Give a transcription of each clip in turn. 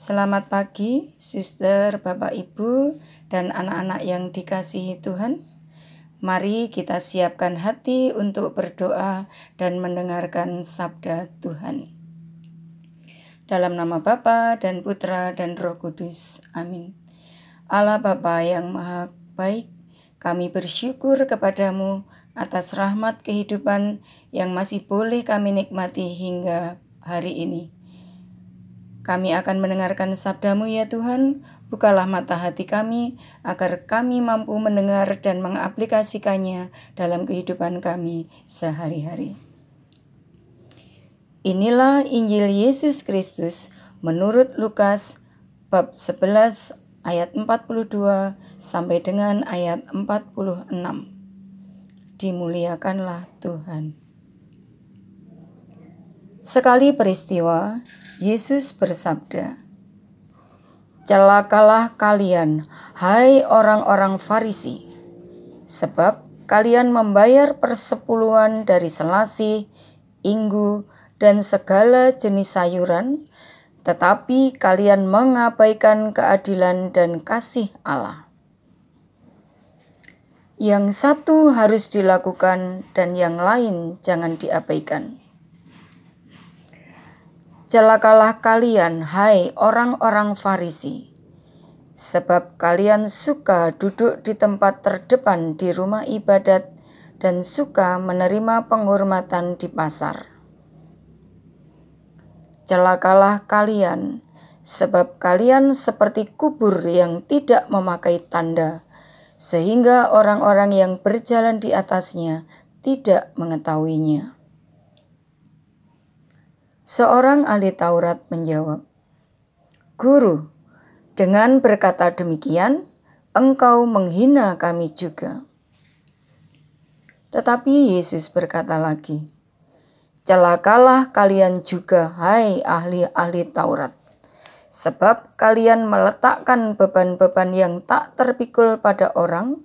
Selamat pagi, suster, bapak, ibu, dan anak-anak yang dikasihi Tuhan. Mari kita siapkan hati untuk berdoa dan mendengarkan sabda Tuhan. Dalam nama Bapa dan Putra dan Roh Kudus. Amin. Allah Bapa yang Maha Baik, kami bersyukur kepadamu atas rahmat kehidupan yang masih boleh kami nikmati hingga hari ini. Kami akan mendengarkan sabdamu ya Tuhan, bukalah mata hati kami, agar kami mampu mendengar dan mengaplikasikannya dalam kehidupan kami sehari-hari. Inilah Injil Yesus Kristus menurut Lukas bab 11 ayat 42 sampai dengan ayat 46. Dimuliakanlah Tuhan. Sekali peristiwa, Yesus bersabda, "Celakalah kalian, hai orang-orang Farisi, sebab kalian membayar persepuluhan dari selasih, inggu, dan segala jenis sayuran, tetapi kalian mengabaikan keadilan dan kasih Allah." Yang satu harus dilakukan, dan yang lain jangan diabaikan. Celakalah kalian, hai orang-orang Farisi, sebab kalian suka duduk di tempat terdepan di rumah ibadat dan suka menerima penghormatan di pasar. Celakalah kalian, sebab kalian seperti kubur yang tidak memakai tanda, sehingga orang-orang yang berjalan di atasnya tidak mengetahuinya. Seorang ahli Taurat menjawab, "Guru, dengan berkata demikian, engkau menghina kami juga." Tetapi Yesus berkata lagi, "Celakalah kalian juga, hai ahli-ahli Taurat, sebab kalian meletakkan beban-beban yang tak terpikul pada orang,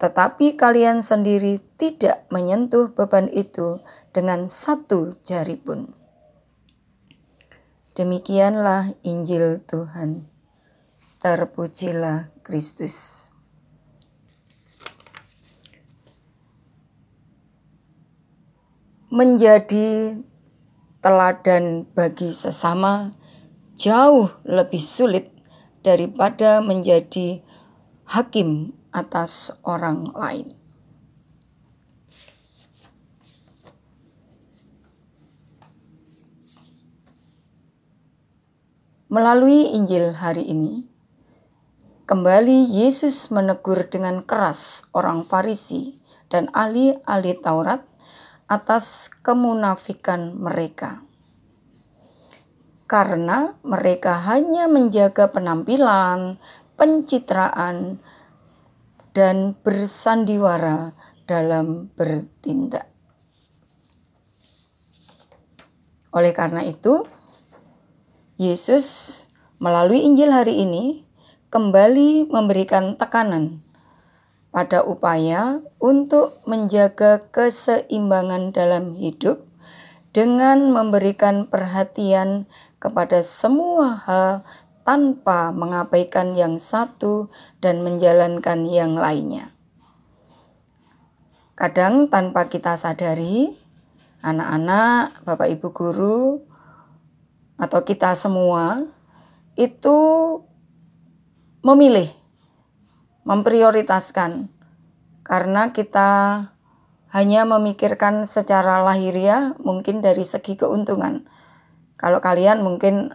tetapi kalian sendiri tidak menyentuh beban itu dengan satu jari pun." Demikianlah Injil Tuhan. Terpujilah Kristus. Menjadi teladan bagi sesama jauh lebih sulit daripada menjadi hakim atas orang lain. Melalui Injil hari ini, kembali Yesus menegur dengan keras orang Farisi dan ahli-ahli Taurat atas kemunafikan mereka. Karena mereka hanya menjaga penampilan, pencitraan, dan bersandiwara dalam bertindak. Oleh karena itu, Yesus melalui Injil hari ini kembali memberikan tekanan pada upaya untuk menjaga keseimbangan dalam hidup dengan memberikan perhatian kepada semua hal tanpa mengabaikan yang satu dan menjalankan yang lainnya. Kadang tanpa kita sadari, anak-anak, bapak ibu guru, atau kita semua itu memilih, memprioritaskan, karena kita hanya memikirkan secara lahiriah, mungkin dari segi keuntungan. Kalau kalian mungkin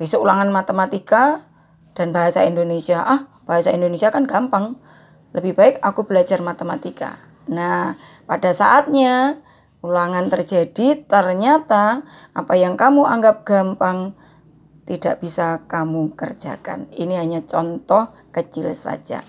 besok ulangan matematika dan bahasa Indonesia, ah, bahasa Indonesia kan gampang, lebih baik aku belajar matematika. Nah, pada saatnya ulangan terjadi, ternyata apa yang kamu anggap gampang tidak bisa kamu kerjakan. Ini hanya contoh kecil saja.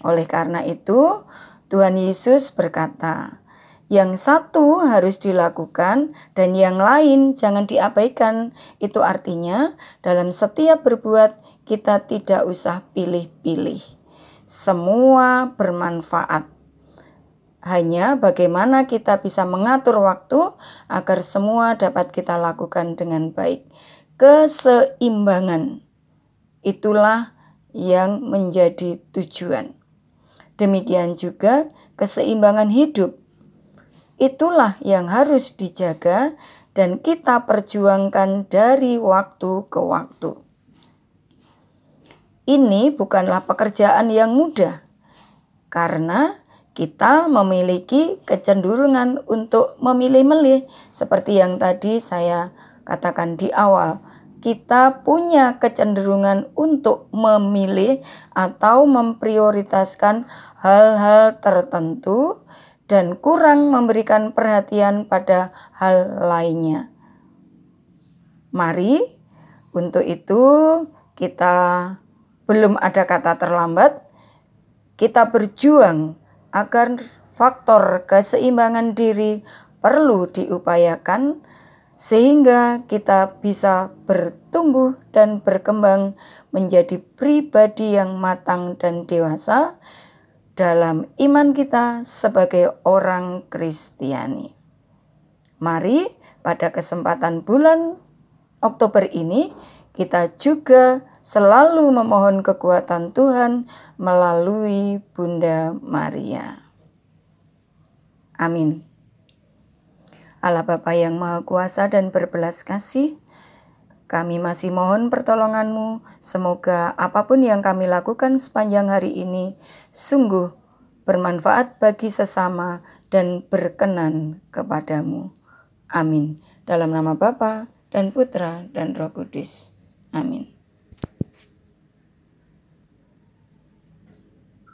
Oleh karena itu, Tuhan Yesus berkata, yang satu harus dilakukan dan yang lain jangan diabaikan. Itu artinya dalam setiap berbuat kita tidak usah pilih-pilih. Semua bermanfaat hanya bagaimana kita bisa mengatur waktu agar semua dapat kita lakukan dengan baik. Keseimbangan itulah yang menjadi tujuan. Demikian juga keseimbangan hidup. Itulah yang harus dijaga dan kita perjuangkan dari waktu ke waktu. Ini bukanlah pekerjaan yang mudah, karena kita memiliki kecenderungan untuk memilih-milih, seperti yang tadi saya katakan di awal. Kita punya kecenderungan untuk memilih atau memprioritaskan hal-hal tertentu dan kurang memberikan perhatian pada hal lainnya. Mari, untuk itu kita belum ada kata terlambat, kita berjuang agar faktor keseimbangan diri perlu diupayakan sehingga kita bisa bertumbuh dan berkembang menjadi pribadi yang matang dan dewasa dalam iman kita sebagai orang Kristiani. Mari pada kesempatan bulan Oktober ini kita juga selalu memohon kekuatan Tuhan melalui Bunda Maria. Amin. Allah Bapa yang Maha Kuasa dan berbelas kasih, kami masih mohon pertolonganmu, semoga apa pun yang kami lakukan sepanjang hari ini sungguh bermanfaat bagi sesama dan berkenan kepadamu. Amin. Dalam nama Bapa dan Putra dan Roh Kudus. Amin.